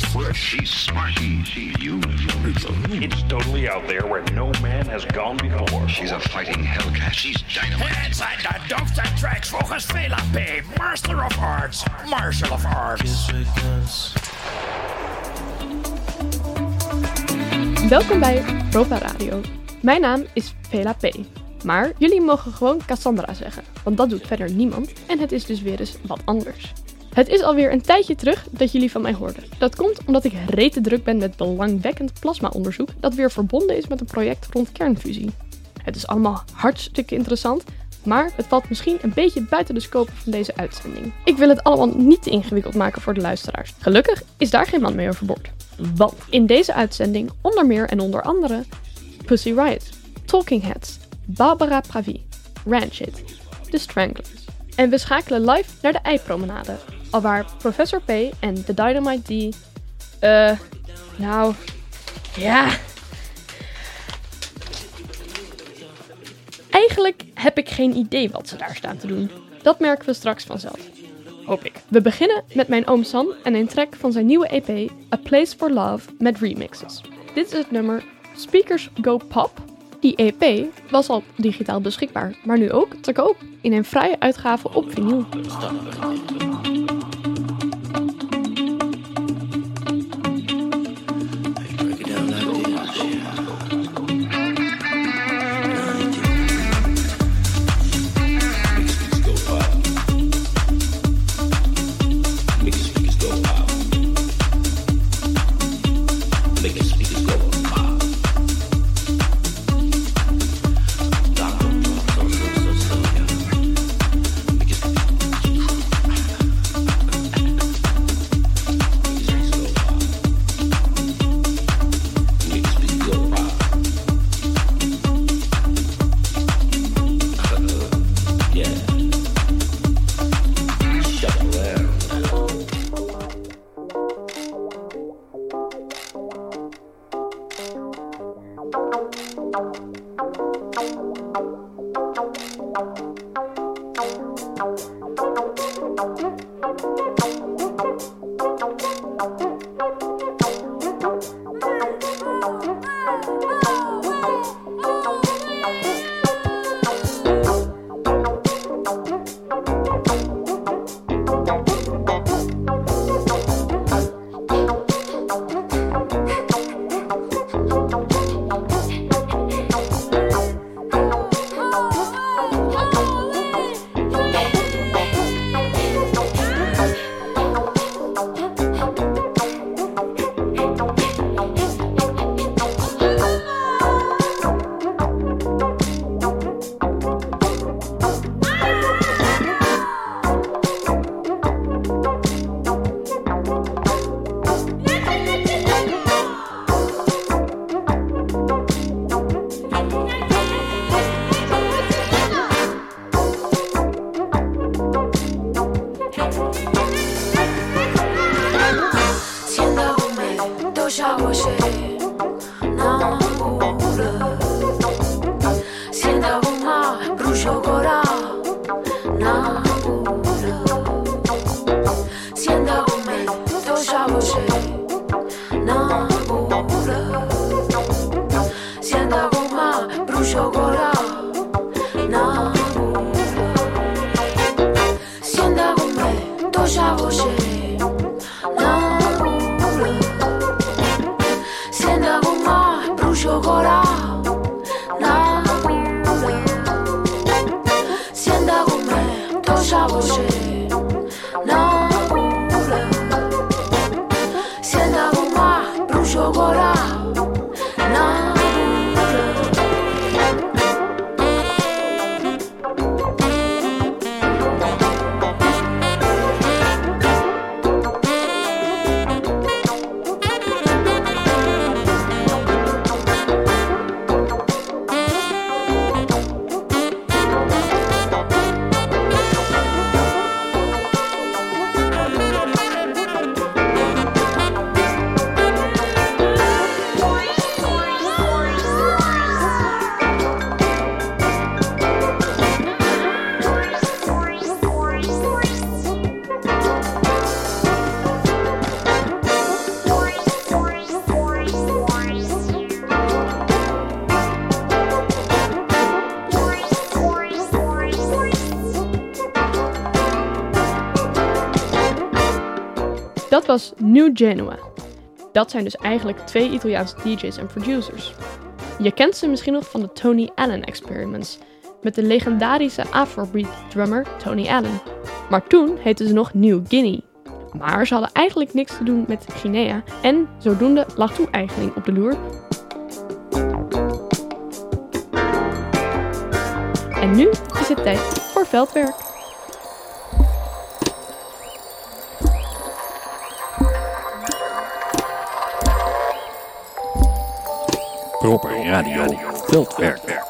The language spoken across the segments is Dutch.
fresh. She's smart. She, she, you, It's totally out there where no man has gone before. she's a fighting hellcat. She's dynamite. Het zijn de Tracks volgens Vela P. Master of Arts. Martial of Arts. Welkom bij Propa Radio. Mijn naam is Vela P. Maar jullie mogen gewoon Cassandra zeggen, want dat doet verder niemand en het is dus weer eens wat anders. Het is alweer een tijdje terug dat jullie van mij hoorden. Dat komt omdat ik rete druk ben met belangwekkend plasmaonderzoek dat weer verbonden is met een project rond kernfusie. Het is allemaal hartstikke interessant, maar het valt misschien een beetje buiten de scope van deze uitzending. Ik wil het allemaal niet te ingewikkeld maken voor de luisteraars. Gelukkig is daar geen man mee overboord. Want in deze uitzending onder meer en onder andere Pussy Riot, Talking Heads, Barbara Pravi, Rancid, The Stranglers. En we schakelen live naar de Eipromenade, alwaar Professor P en de Dynamite D... Eh, nou... Ja... Eigenlijk heb ik geen idee wat ze daar staan te doen. Dat merken we straks vanzelf. Hoop ik. We beginnen met mijn oom Sam en een track van zijn nieuwe EP A Place for Love met remixes. Dit is het nummer Speakers Go Pop. Die EP was al digitaal beschikbaar, maar nu ook te koop in een vrije uitgave op vinyl. Was New Genoa. Dat zijn dus eigenlijk twee Italiaanse DJ's en producers. Je kent ze misschien nog van de Tony Allen Experiments, met de legendarische Afrobeat drummer Tony Allen. Maar toen heette ze nog New Guinea. Maar ze hadden eigenlijk niks te doen met Guinea en zodoende lag toe-eigening op de loer. En nu is het tijd voor veldwerk. Proper Radio Veldwerk.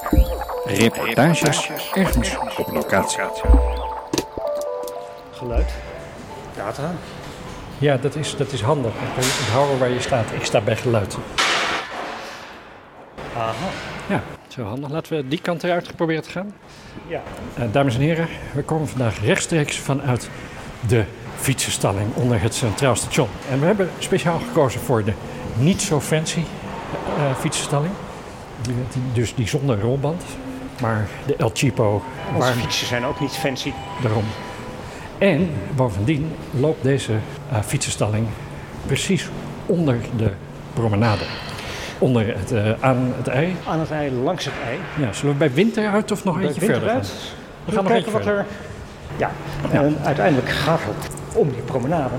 Reportages ergens op locatie. Geluid. Data. Ja, dat is, dat is handig. Je onthouden waar je staat. Ik sta bij geluid. Aha. Ja, zo handig. Laten we die kant eruit proberen te gaan. Ja. Eh, dames en heren, we komen vandaag rechtstreeks vanuit de fietsenstalling onder het Centraal Station. En we hebben speciaal gekozen voor de niet zo fancy fietsenstalling. Die, die- dus die zonder rolband. Maar de El Chipo, Onze waar fietsen zijn ook niet fancy. daarom. En bovendien loopt deze eh, fietsenstalling precies onder de promenade. Onder het, eh, aan het ei. Aan het ei, langs het ei. Ja, zullen we bij winter uit of nog Bij eentje verder gaan? winteruit. We gaan nog kijken wat er... Ja. En uiteindelijk gaat het om die promenade.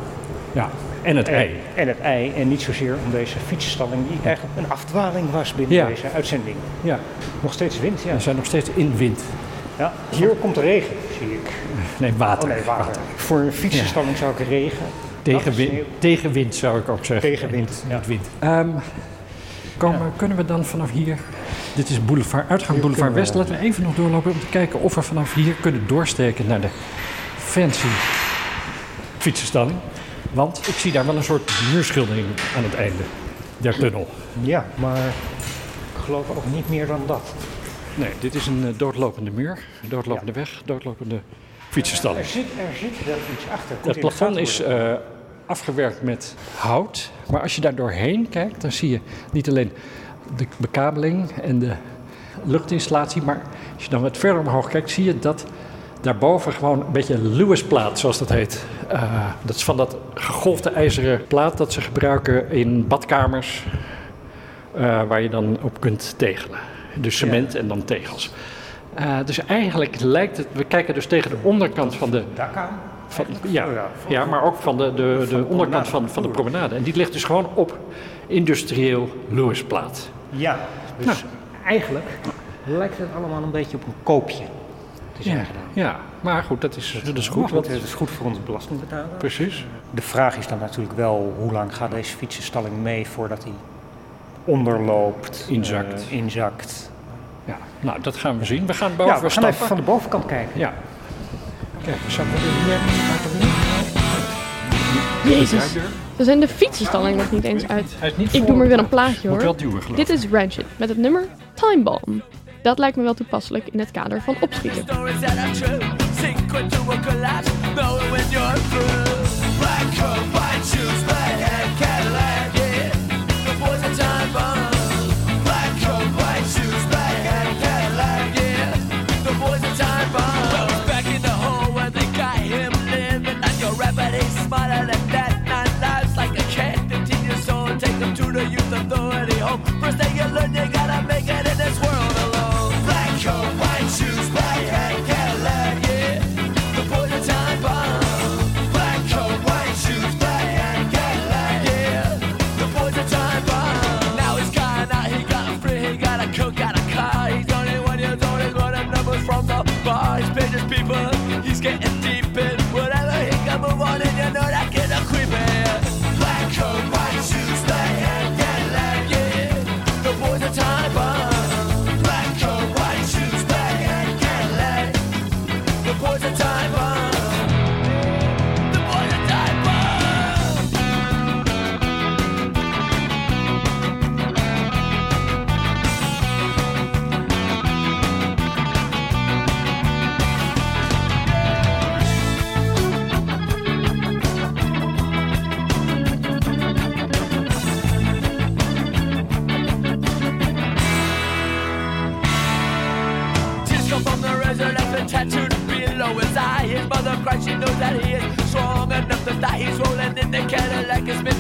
Ja, en het ei. En het ei. En niet zozeer om deze fietsenstalling die eigenlijk een afdwaling was binnen Ja. deze uitzending. Ja, Nog steeds wind, ja. we zijn nog steeds in wind. ja. Hier komt de regen, zie ik. Nee, water. Oh nee, water. Voor een fietsenstalling zou ik regen. Tegenwind, tegenwind zou ik ook zeggen. Tegenwind, Niet- ja. niet wind. Ehm, komen, Kunnen we dan vanaf hier... Dit is boulevard, uitgang Boulevard we- West. Laten we even nog doorlopen om te kijken of we vanaf hier kunnen doorsteken naar de fancy fietsenstalling. Want ik zie daar wel een soort muurschildering aan het einde der tunnel. Ja, maar ik geloof ook niet meer dan dat. Nee, dit is een eh, doodlopende muur, een doodlopende weg, doodlopende fietsenstalling. Er zit, er zit wel iets achter. Het plafond is eh, afgewerkt met hout. Maar als je daar doorheen kijkt, dan zie je niet alleen de bekabeling en de luchtinstallatie. Maar als je dan wat verder omhoog kijkt, zie je dat daarboven gewoon een beetje een Lewis-plaat, zoals dat heet. Eh, dat is van dat gegolfde ijzeren plaat dat ze gebruiken in badkamers. eh, waar je dan op kunt tegelen. Dus cement en dan tegels. Eh, dus eigenlijk lijkt het, we kijken dus tegen de onderkant van de Dak aan. van, ja, Oh ja, maar ook van de, de, de onderkant van, van de promenade. En die ligt dus gewoon op industrieel Lewisplaat. Ja, dus Nou. eigenlijk lijkt het allemaal een beetje op een koopje. Te zijn Ja, gedaan. ja, maar goed, dat is, dat is Maar goed. Want, het is goed voor onze belastingbetaler. precies. De vraag is dan natuurlijk wel hoe lang gaat deze fietsenstalling mee voordat hij onderloopt, Inzakt. eh, inzakt. Ja, nou, dat gaan we zien. We gaan boven Ja, we gaan stappen. even van de bovenkant kijken. Ja. Kijk, ik er hier? Jezus, we zijn de fietsenstalling nog niet eens uit. Hij is niet Ik doe maar weer een plaatje hoor. Dit is Rancid met het nummer Time Bomb. Dat lijkt me wel toepasselijk in het kader van opschieten.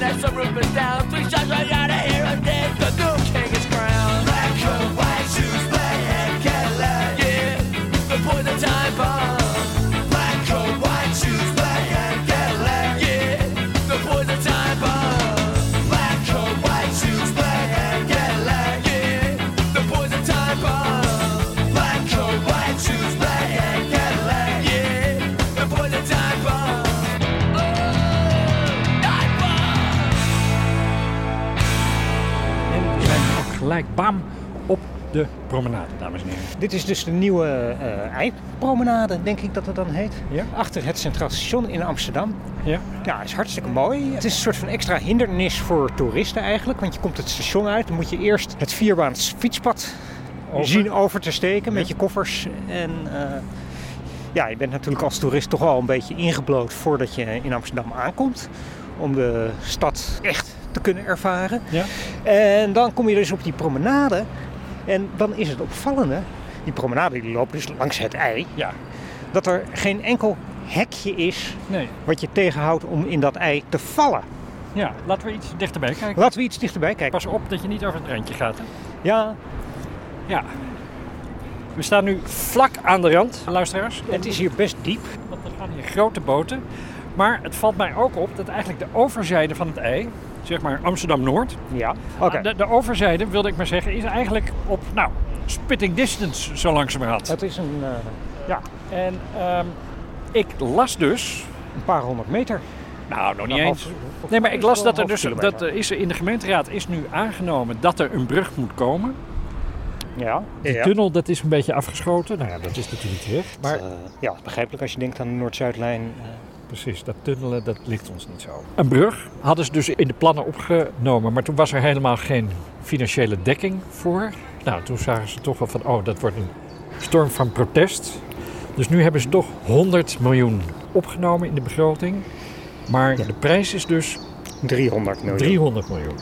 There's some roofers down, three shots right gelijk bam op de promenade, dames en heren. Dit is dus de nieuwe eipromenade, denk ik dat het dan heet. Ja. Achter het Centraal Station in Amsterdam. Ja. Ja, is hartstikke mooi. Het is een soort van extra hindernis voor toeristen eigenlijk. Want je komt het station uit, dan moet je eerst het vierbaans fietspad Over. zien over te steken met je koffers. En eh, ja, je bent natuurlijk als toerist toch wel een beetje ingebloot voordat je in Amsterdam aankomt. Om de stad echt te kunnen ervaren. Ja. En dan kom je dus op die promenade. En dan is het opvallende, die promenade die loopt dus langs het ei, Ja. dat er geen enkel hekje is Nee. wat je tegenhoudt om in dat ei te vallen. Ja, laten we iets dichterbij kijken. Laten we iets dichterbij kijken. Pas op dat je niet over het randje gaat. Hè? Ja, Ja. We staan nu vlak aan de rand, luisteraars. het is hier best diep. Want er gaan hier grote boten. Maar het valt mij ook op dat eigenlijk de overzijde van het ei, zeg maar Amsterdam-Noord. Ja, oké. De, de overzijde, wilde ik maar zeggen, is eigenlijk op, nou, spitting distance zo langzamerhand. Het is een, eh, ja, En ehm, ik las dus, een paar honderd meter. nou nog niet Nou, eens. Nee, maar ik las dat er dus, dat er is er in de gemeenteraad is nu aangenomen dat er een brug moet komen. Ja, De ja. tunnel, dat is een beetje afgeschoten. Nou ja, dat is natuurlijk niet. Maar Eh, ja, begrijpelijk als je denkt aan de Noord-Zuidlijn. eh, Precies, dat tunnelen, dat ligt ons niet zo. Een brug hadden ze dus in de plannen opgenomen, maar toen was er helemaal geen financiële dekking voor. Nou, toen zagen ze toch wel van, oh, dat wordt een storm van protest. Dus nu hebben ze toch 100 miljoen opgenomen in de begroting. Maar de prijs is dus 300 miljoen. 300 miljoen.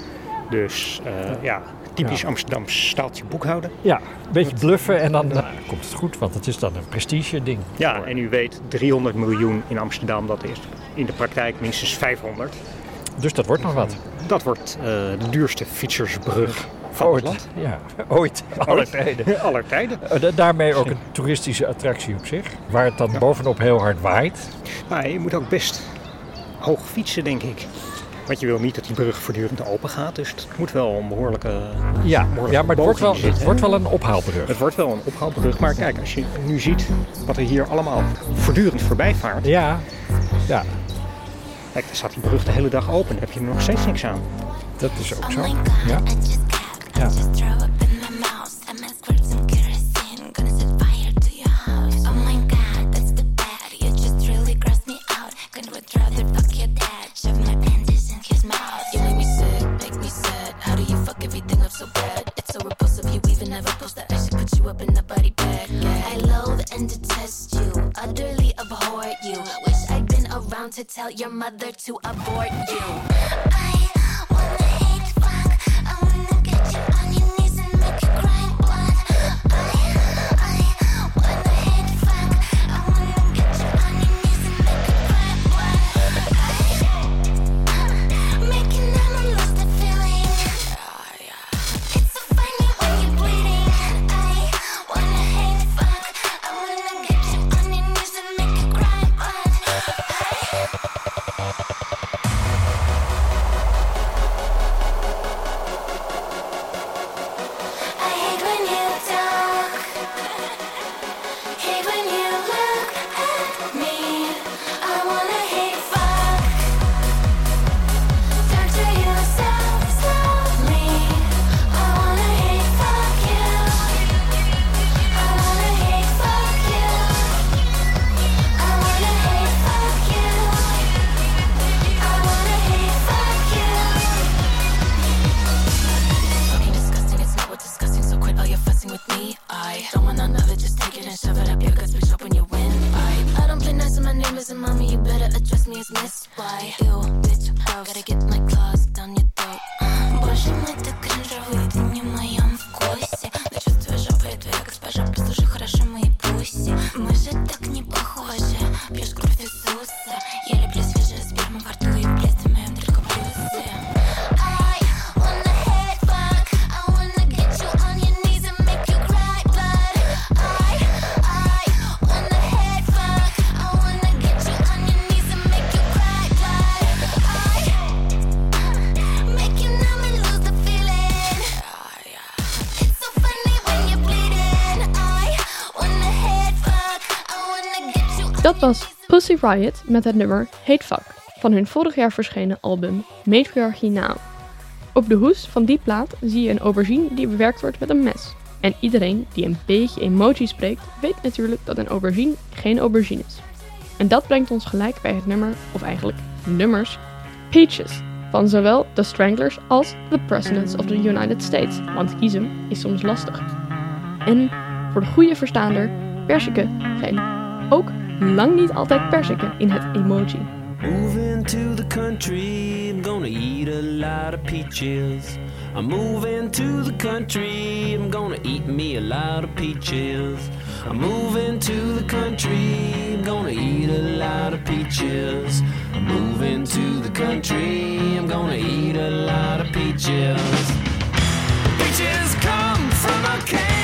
Dus eh, ja, typisch Ja. Amsterdams staaltje boekhouden. Ja, een beetje bluffen en dan nou, komt het goed, want het is dan een prestige ding. Ja, en u weet, 300 miljoen in Amsterdam, dat is in de praktijk minstens 500. Dus dat wordt nog wat. Dat wordt eh, de duurste fietsersbrug van het land. Ja, ooit. Alle tijden. Aller tijden. Eh, da- Daarmee ook een toeristische attractie op zich. Waar het dan bovenop heel hard waait. Maar je moet ook best hoog fietsen, denk ik. Want je wil niet dat die brug voortdurend open gaat. Dus het moet wel een behoorlijke... Ja, behoorlijke ja maar het wordt, wel, het wordt wel een ophaalbrug. Het wordt wel een ophaalbrug. Maar kijk, als je nu ziet wat er hier allemaal voortdurend voorbij vaart. Ja, ja, Kijk, dan staat die brug de hele dag open. Dan heb je er nog steeds niks aan. dat is ook Oh zo. Ja. Ja. Tell your mother to abort you. I Riot met het nummer Hate Fuck van hun vorig jaar verschenen album Matriarchy Now. Op de hoes van die plaat zie je een aubergine die bewerkt wordt met een mes. En iedereen die een beetje emoji spreekt, weet natuurlijk dat een aubergine geen aubergine is. En dat brengt ons gelijk bij het nummer, of eigenlijk nummers, Peaches. Van zowel The Stranglers als The Presidents of the United States. Want kiezen is soms lastig. En voor de goede verstaander, persiken zijn ook lang niet altijd persiken in het emoji. Moving to the country, I'm gonna eat a lot of peaches. I'm moving to the country, I'm gonna eat me a lot of peaches. I'm moving to the country, I'm gonna eat a lot of peaches. I'm moving to the country, I'm gonna eat a lot of peaches. Peaches come from a can,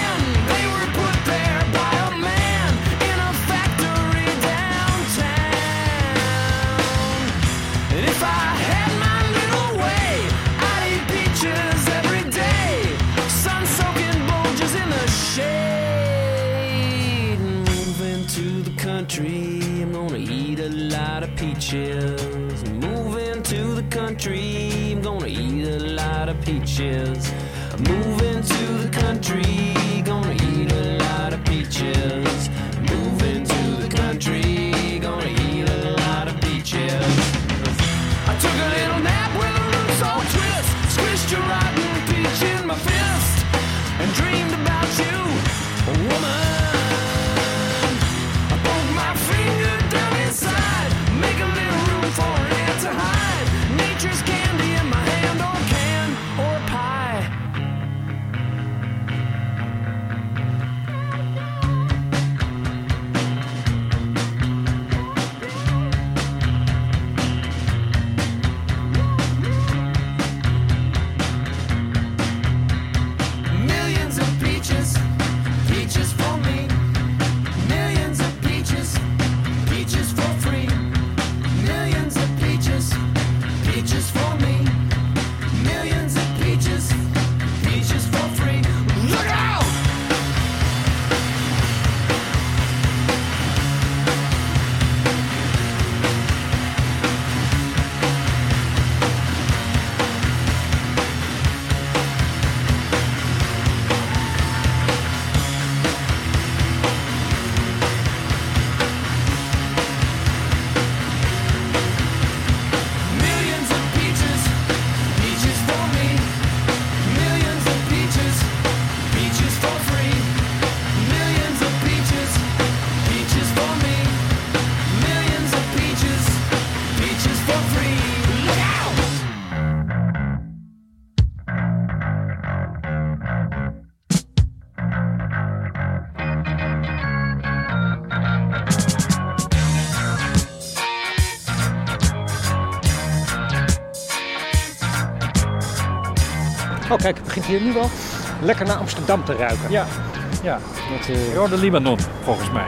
peaches. Moving to the country, I'm gonna eat a lot of peaches. Moving to the country, kijk, het begint hier nu wel lekker naar Amsterdam te ruiken. Ja, ja. Met, eh, Rode Libanon, volgens mij.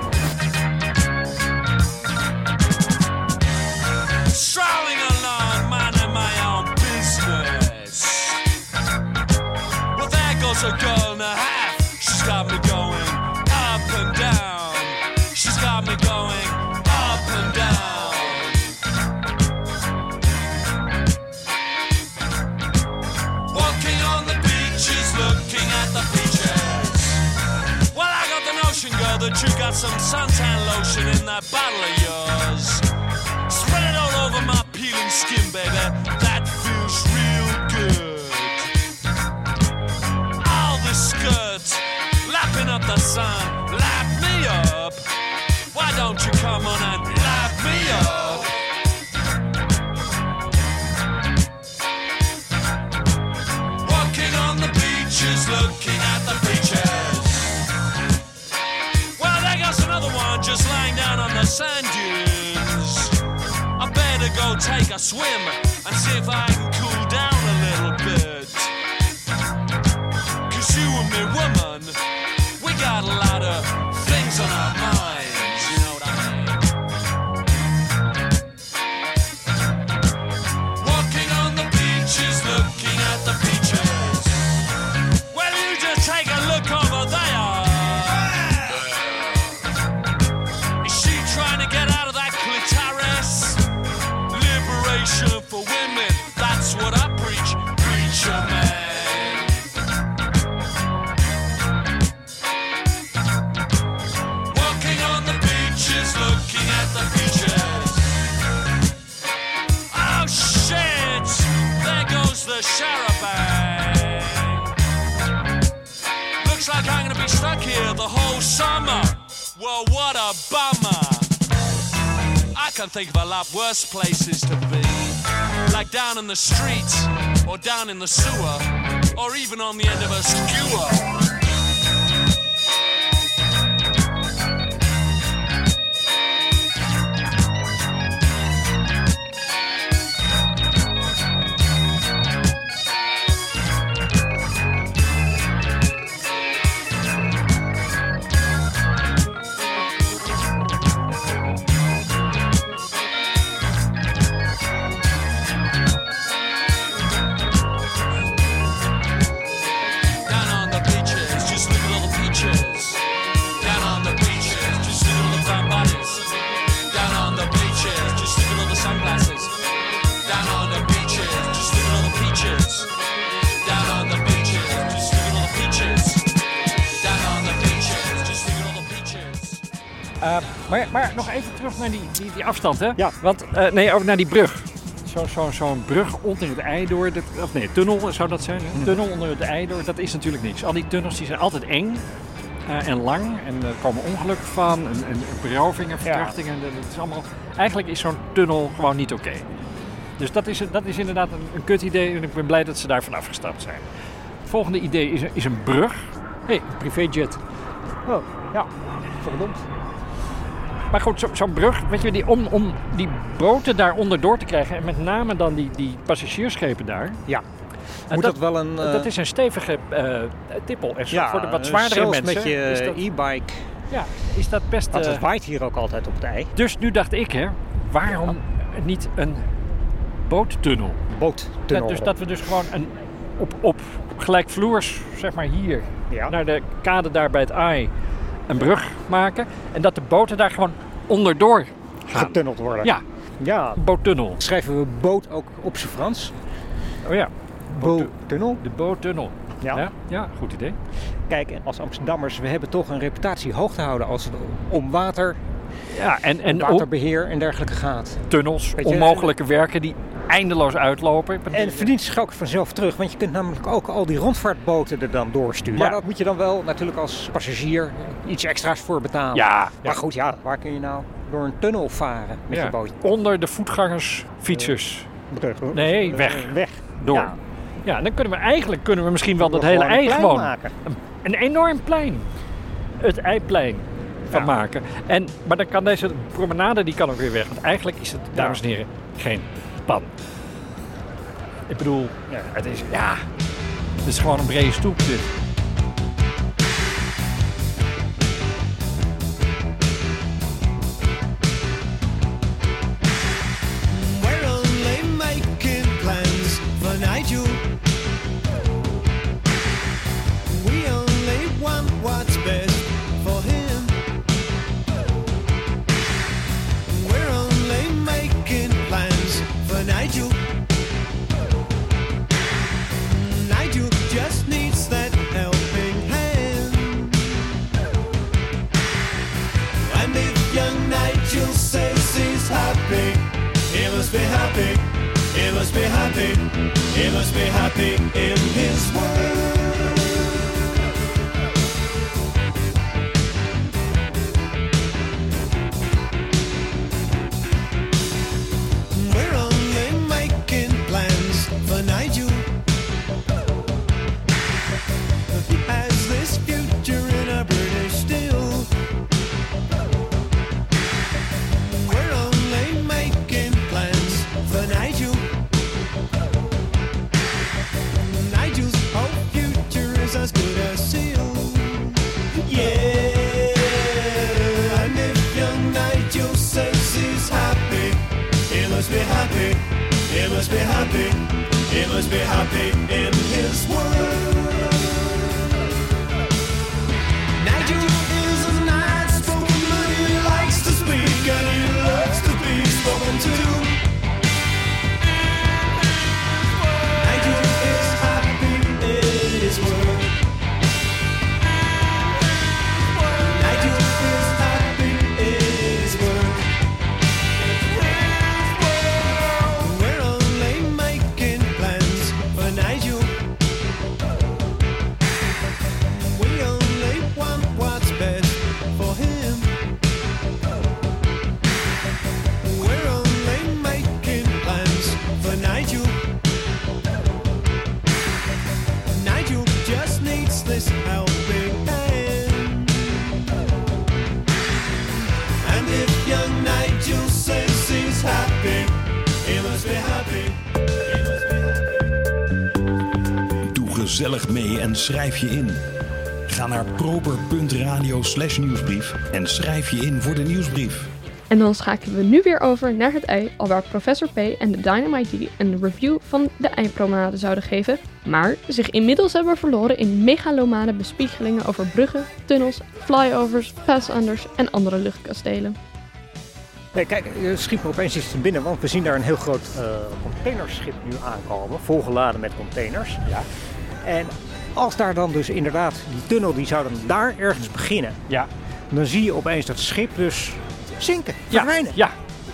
Some suntan lotion in that bottle of yours. Spread it all over my peeling skin, baby. That feels real good. All the skirt, lapping up the sun, lap me up. Why don't you come on and swim and see if I can cool down can think of a lot worse places to be. Like down in the streets, or down in the sewer, or even on the end of a skewer. Naar die, die, die afstand, hè? Ja. Want, eh, nee, over naar die brug. Zo'n zo, brug onder het ei door, dat, of nee, tunnel zou dat zijn. Hè? Tunnel onder het ei door, dat is natuurlijk niks. Al die tunnels die zijn altijd eng eh, en lang en er komen ongelukken van en, en berovingen, verkrachtingen. Dat is allemaal, eigenlijk is zo'n tunnel gewoon niet oké. Dus dat is, dat is inderdaad een, een kut idee en ik ben blij dat ze daar vanaf gestapt zijn. Het volgende idee is, een- is een brug. Hé, hey, een privéjet. Oh, ja. Verdomd. Maar goed, zo- zo'n brug, weet je, die, om, om die boten daar onderdoor te krijgen... en met name dan die, die passagiersschepen daar... Ja. En Moet dat wel een... eh, dat is een stevige eh tippel. En ja, voor de wat eh, zwaardere mensen met je e-bike. ja, is dat best... Want eh, het waait hier ook altijd op het ei. dus nu dacht ik, hè, waarom niet een boottunnel? Boottunnel. Dat, dus dat we dus gewoon een, op, op gelijkvloers, zeg maar hier, Ja. naar de kade daar bij het AI, een brug maken. En dat de boten daar gewoon onderdoor gaan. getunneld worden. Ja, Ja. boottunnel. Schrijven we boot ook op zijn Frans? Oh ja, Boottunnel? de boottunnel. Ja. Ja, ja, goed idee. Kijk, en als Amsterdammers, we hebben toch een reputatie hoog te houden als het om water, Ja, en, en waterbeheer en dergelijke gaat. tunnels, je, onmogelijke werken die eindeloos uitlopen. En het verdient zich ook vanzelf terug, want je kunt namelijk ook al die rondvaartboten er dan doorsturen. Ja. Maar dat moet je dan wel natuurlijk als passagier iets extra's voor betalen. Ja, Maar goed, ja, waar kun je nou door een tunnel varen met je bootje? onder de voetgangers, fietsers, Terug. Nee, Eh, weg. Weg. door. Ja. Dan kunnen we eigenlijk kunnen we misschien wel dat hele ei gewoon maken. een, een enorm plein, het eiplein van maken. En, maar dan kan deze promenade die kan ook weer weg. Want eigenlijk is het, dames en heren, geen pan. Ik bedoel, ja, het is ja, het is gewoon een brede stoep dit. Schrijf je in. Ga naar proper.radio slash nieuwsbrief en schrijf je in voor de nieuwsbrief. En dan schakelen we nu weer over naar het ei, alwaar professor P en de Dynamite D een review van de eindpromenade zouden geven, maar zich inmiddels hebben verloren in megalomane bespiegelingen over bruggen, tunnels, flyovers, pass-unders en andere luchtkastelen. Nee, kijk, eh, schiet me opeens iets te binnen, want we zien daar een heel groot eh, containerschip nu aankomen, volgeladen met containers. Ja. En als daar dan dus inderdaad, die tunnel die zou dan daar ergens beginnen, Ja. dan zie je opeens dat schip dus zinken, Ja, verdwijnen. ja.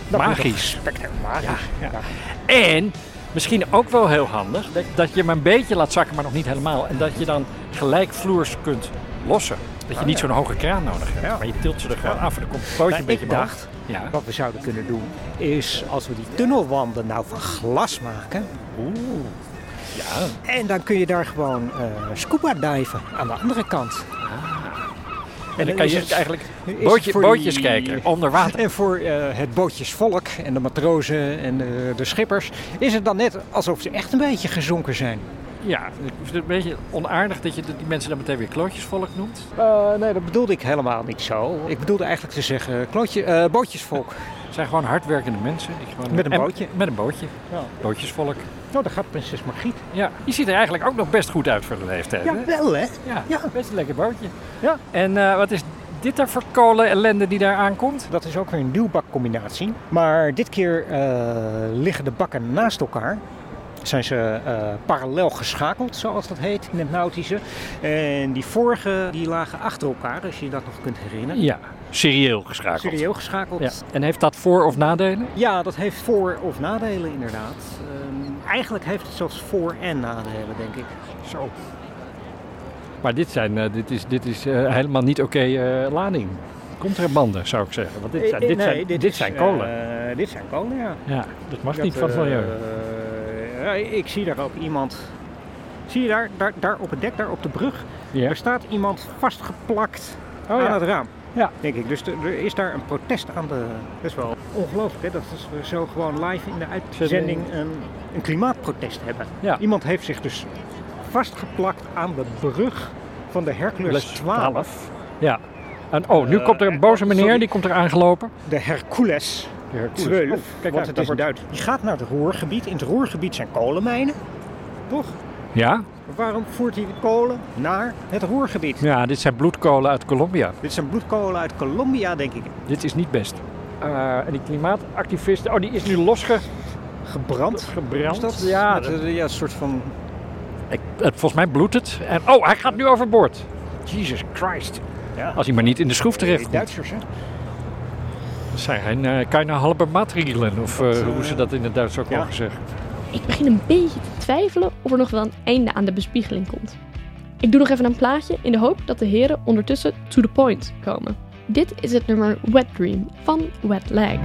Moet magisch. magisch. Ja, En misschien ook wel heel handig dat, dat je hem een beetje laat zakken, maar nog niet helemaal. En dat je dan gelijkvloers kunt lossen. Dat je Ah, niet ja. zo'n hoge kraan nodig hebt. Ja. Maar je tilt ze er gewoon af en dan komt het bootje Maar een beetje ik dacht, Ja. wat we zouden kunnen doen, is als we die tunnelwanden nou van glas maken. Oeh. Ja. En dan kun je daar gewoon eh, scuba diven aan de andere kant. En dan kan is je het- eigenlijk is bootje, bootjes die- kijken onder water. En voor eh, het bootjesvolk en de matrozen en de, de schippers is het dan net alsof ze echt een beetje gezonken zijn. Ja, ik vind het een beetje onaardig dat je die mensen dan meteen weer klootjesvolk noemt. Eh, nee, dat bedoelde ik helemaal niet zo. Ik bedoelde eigenlijk te zeggen klootje, eh, bootjesvolk. Het zijn gewoon hardwerkende mensen. Ik gewoon, Met een en- bootje. Met een bootje. Ja. Bootjesvolk. Nou, daar gaat prinses Margriet. Ja, die ziet er eigenlijk ook nog best goed uit voor de leeftijd. Ja, hè? wel hè? Ja, Ja. best een lekker bootje. Ja. En eh, wat is dit daar voor kolen ellende die daar aankomt? Dat is ook weer een nieuwbakcombinatie. Maar dit keer eh, liggen de bakken naast elkaar. Zijn ze eh, parallel geschakeld, zoals dat heet in het nautische. En die vorige die lagen achter elkaar, als je je dat nog kunt herinneren. Ja, serieel geschakeld. Serieel geschakeld. Ja. En heeft dat voor- of nadelen? Ja, dat heeft voor- of nadelen inderdaad. Ehm, eigenlijk heeft het zelfs voor- en nadelen, denk ik. Zo. Maar dit, zijn, eh, dit is, dit is eh, helemaal niet oké eh, lading. Contrabanden zou ik zeggen. Want dit zijn, dit nee, zijn, dit, is, zijn kolen. eh, dit zijn kolen, ja. ja, dat mag Dat, niet van het milieu. ja, ik zie daar ook iemand. Zie je daar, daar, daar op het dek, daar op de brug? Ja. Er staat iemand vastgeplakt Oh, aan ja. het raam. Ja. Denk ik. Dus er is daar een protest aan de. Dat is wel ongelooflijk, hè? Dat we zo gewoon live in de uitzending een, een klimaatprotest hebben. Ja. Iemand heeft zich dus vastgeplakt aan de brug van de Hercules Les 12. Ja. En oh, nu Eh, komt er een boze meneer, sorry. die komt er aangelopen. De Hercules. De Hercules. 12. Oh, kijk, want het is wordt- Duits. Die gaat naar het Roergebied. In het Roergebied zijn kolenmijnen. Toch? Ja? Waarom voert hij de kolen naar het Roergebied? Ja, dit zijn bloedkolen uit Colombia. Dit zijn bloedkolen uit Colombia, denk ik. Dit is niet best. Eh, en die klimaatactivist, oh, die is nu losge... Gebrand? Gebrand? Is dat? Ja, Met, ja, een soort van... Ik, het, volgens mij bloedt het. En, oh, hij gaat nu overboord. Jesus Christ. Ja. Als hij maar niet in de schroef terecht komt. Duitsers, hè? Dat zijn geen uh, keine halbe maatregelen, of eh, hoe ze dat in het Duits ook ja. mogen zeggen. Ik begin een beetje te twijfelen of er nog wel een einde aan de bespiegeling komt. Ik doe nog even een plaatje in de hoop dat de heren ondertussen to the point komen. Dit is het nummer Wet Dream van Wet Leg.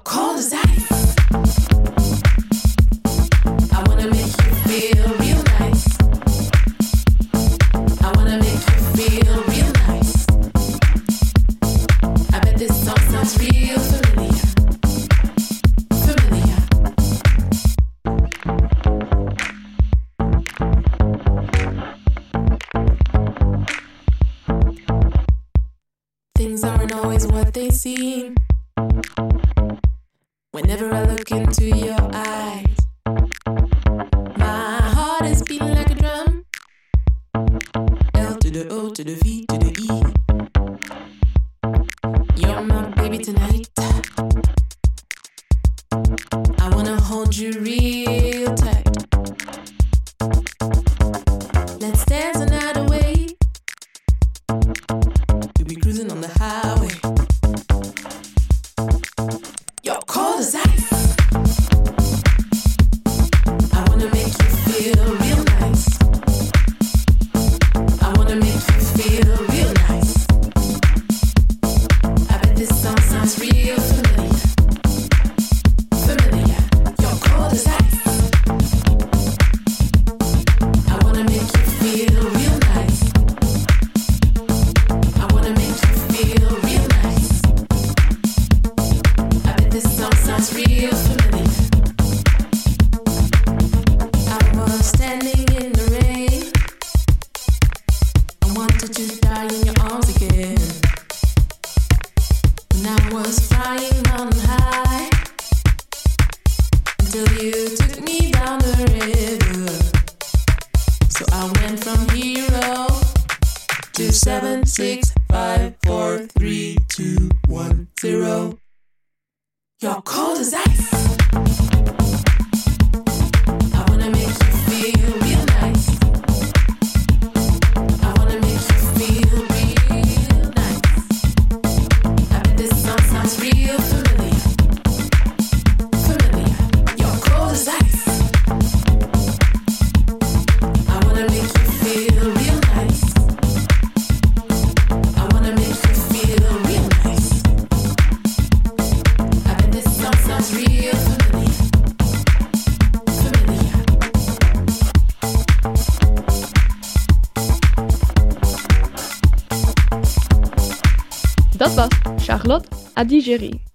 Cold as ice.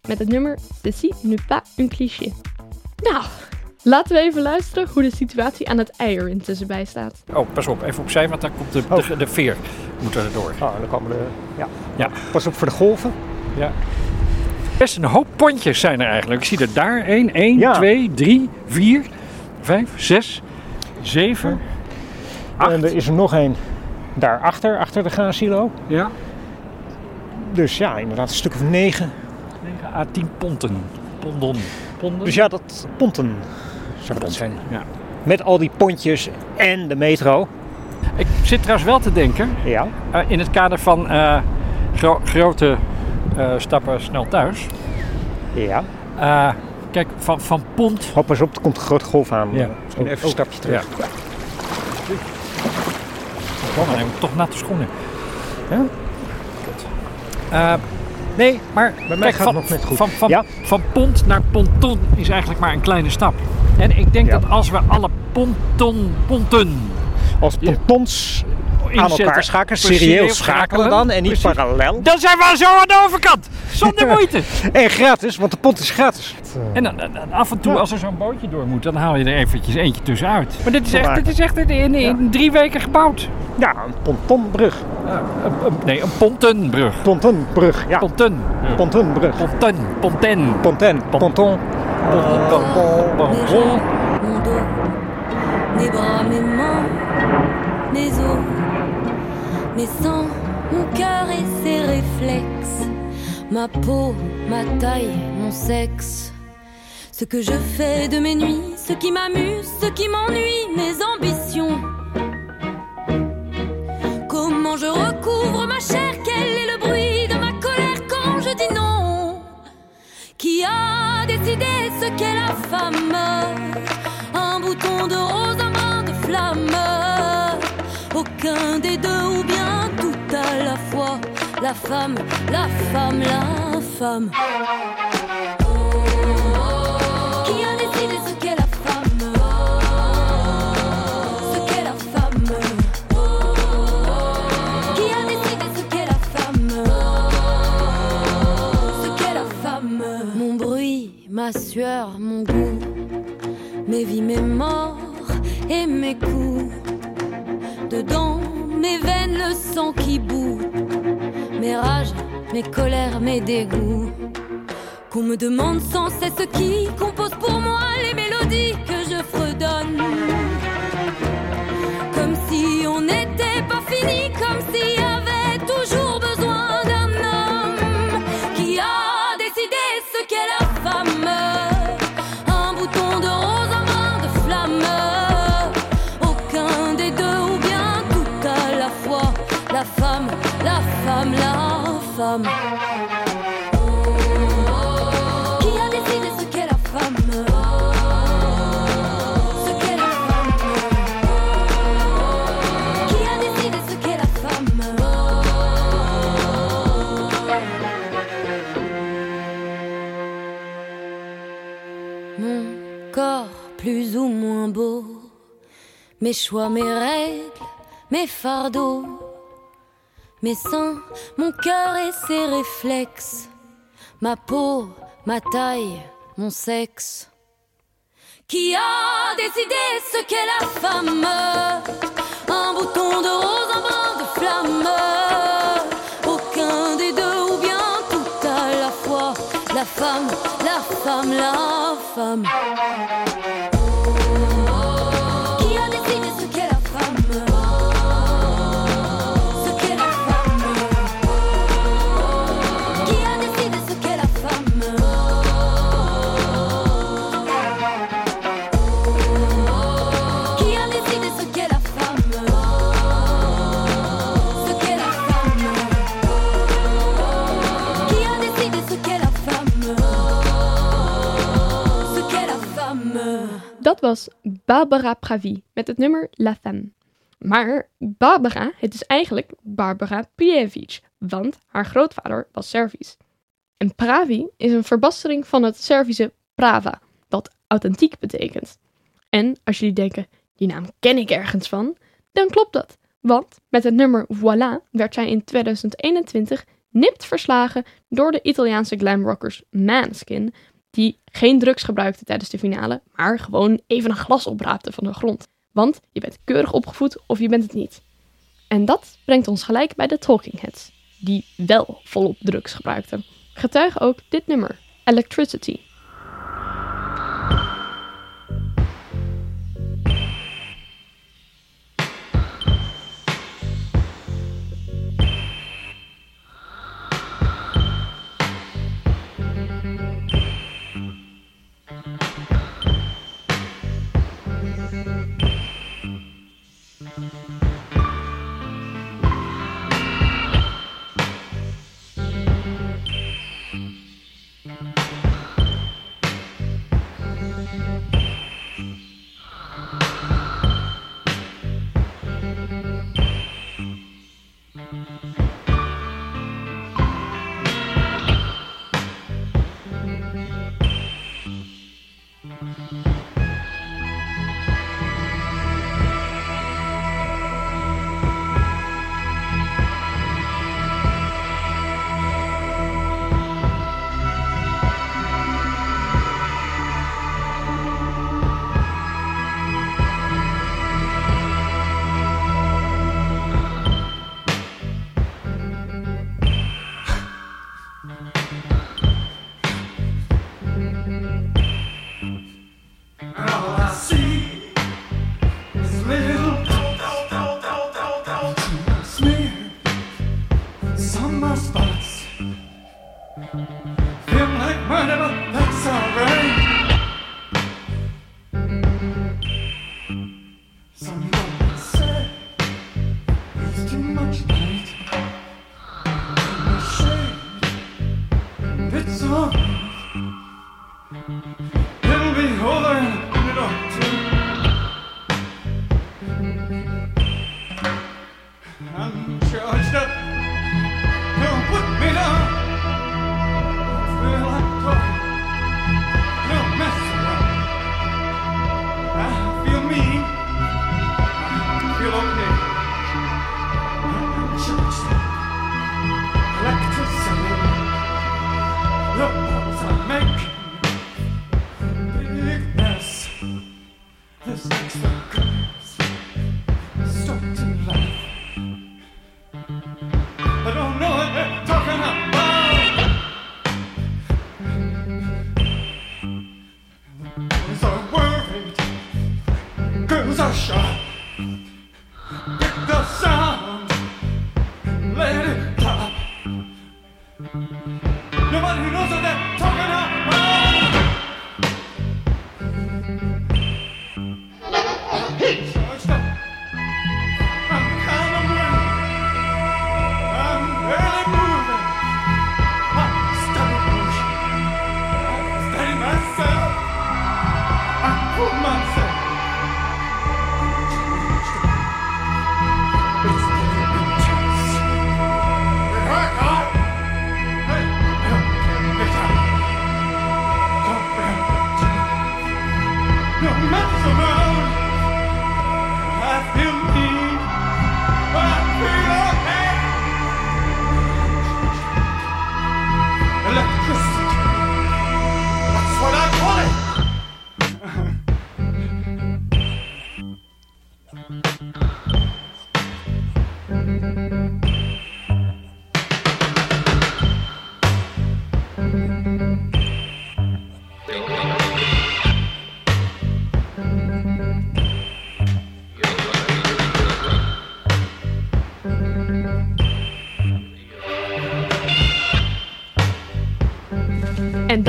Met het nummer Ceci n'est pas un cliché. Nou, laten we even luisteren hoe de situatie aan het eier intussen bij staat. Oh, pas op, even opzij, want daar komt de, de, de veer moet er door. Oh, dan komen de... Ja. Ja. Pas op voor de golven. Ja. Best een hoop pontjes zijn er eigenlijk. Ik zie er daar 1, 1, Ja. 2, 3, 4, 5, 6, 7. En er is er nog een daarachter, achter de graansilo. Ja. Dus ja, inderdaad een stuk of negen. 9 à 10 ponten. Pondon. Ponden? Dus ja, dat ponten zou dat zijn. Ja. Met al die pontjes en de metro. Ik zit trouwens wel te denken, Ja. eh, in het kader van eh, gro- grote eh, stappen snel thuis. Ja. Kijk, van, van pont. Pas op, er komt een grote golf aan. Ja. Misschien Oh, even een oh, stapje terug. ja. Oh, dan heb ik toch natte schoenen. Ja? Nee, maar mij kijk, gaat van, het nog net goed. Van, van, Ja? van pont naar ponton is eigenlijk maar een kleine stap. En ik denk Ja. dat als we alle ponton, ponten Als pontons aan elkaar schakelen, serieel schakelen dan en niet precies, parallel. Dan zijn we zo aan de overkant. Zonder moeite. En gratis, want de pont is gratis. En dan, dan- dan af en toe, Ja. als er zo'n bootje door moet, dan haal je er eventjes eentje tussenuit. Maar dit is echt, dit is echt in, in, in drie weken gebouwd. Ja, een pontonbrug. Eh, een- een- nee, een pontenbrug. Pontonbrug, ja. Ponten. Pontonbrug. Ponten. Ponten. Ponten. Ponton. Mes jambes, mes sangs, mon cœur et ses réflexes, ma peau, ma taille, mon sexe. Ce que je fais de mes nuits, ce qui m'amuse, ce qui m'ennuie, mes ambitions. Comment je recouvre ma chair, quel est le bruit de ma colère quand je dis non? Qui a décidé ce qu'est la femme? Qu'est la femme? Mon bruit, ma sueur, mon goût. Mes vies, mes morts et mes coups. Dedans mes veines, le sang qui bout Mes rages, mes colères, mes dégoûts. Qu'on me demande sans cesse ce qui compose pour moi les mélodies que je fredonne. Comme si on n'était pas fini, comme s'il y avait toujours besoin d'un homme Qui a décidé ce qu'est la Qui a décidé ce qu'est la femme? Ce qu'est la femme? Qui a décidé ce qu'est la femme? Mon corps plus ou moins beau Mes choix, mes règles, mes fardeaux Mes seins, mon cœur et ses réflexes Ma peau, ma taille, mon sexe. Qui a décidé ce qu'est la femme? Un bouton de rose, un brin de flamme. Aucun des deux ou bien tout à la fois. La femme, la femme, la femme Dat was Barbara Pravi met het nummer La Femme. Maar Barbara, het is eigenlijk Barbara Pijevic, want haar grootvader was Servisch. En Pravi is een verbastering van het Servische Prava, wat authentiek betekent. En als jullie denken, die naam ken ik ergens van, dan klopt dat. Want met het nummer Voilà werd zij in 2021 nipt verslagen door de Italiaanse glamrockers Manskin, die geen drugs gebruikten tijdens de finale, maar gewoon even een glas opraapten van de grond. Want je bent keurig opgevoed of je bent het niet. En dat brengt ons gelijk bij de Talking Heads, die wel volop drugs gebruikten. Getuige ook dit nummer, Electricity.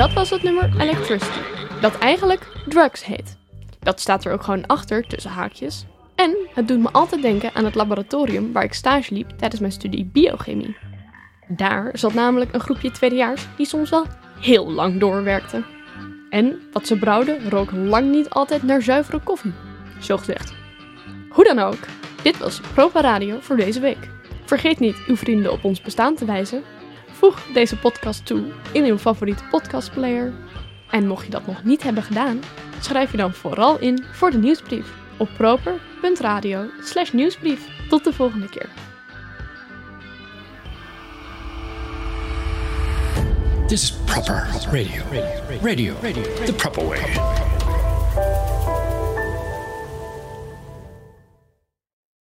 Dat was het nummer Electricity, dat eigenlijk Drugs heet. Dat staat er ook gewoon achter, tussen haakjes. En het doet me altijd denken aan het laboratorium waar ik stage liep tijdens mijn studie biochemie. Daar zat namelijk een groepje tweedejaars die soms wel heel lang doorwerkte. En wat ze brouwden rook lang niet altijd naar zuivere koffie, zo gezegd. Hoe dan ook, dit was Propa Radio voor deze week. Vergeet niet uw vrienden op ons bestaan te wijzen. Voeg deze podcast toe in uw favoriete podcastplayer. En mocht je dat nog niet hebben gedaan, schrijf je dan vooral in voor de nieuwsbrief op proper.radio nieuwsbrief. Tot de volgende keer. This is proper radio. Radio. Radio. The proper way.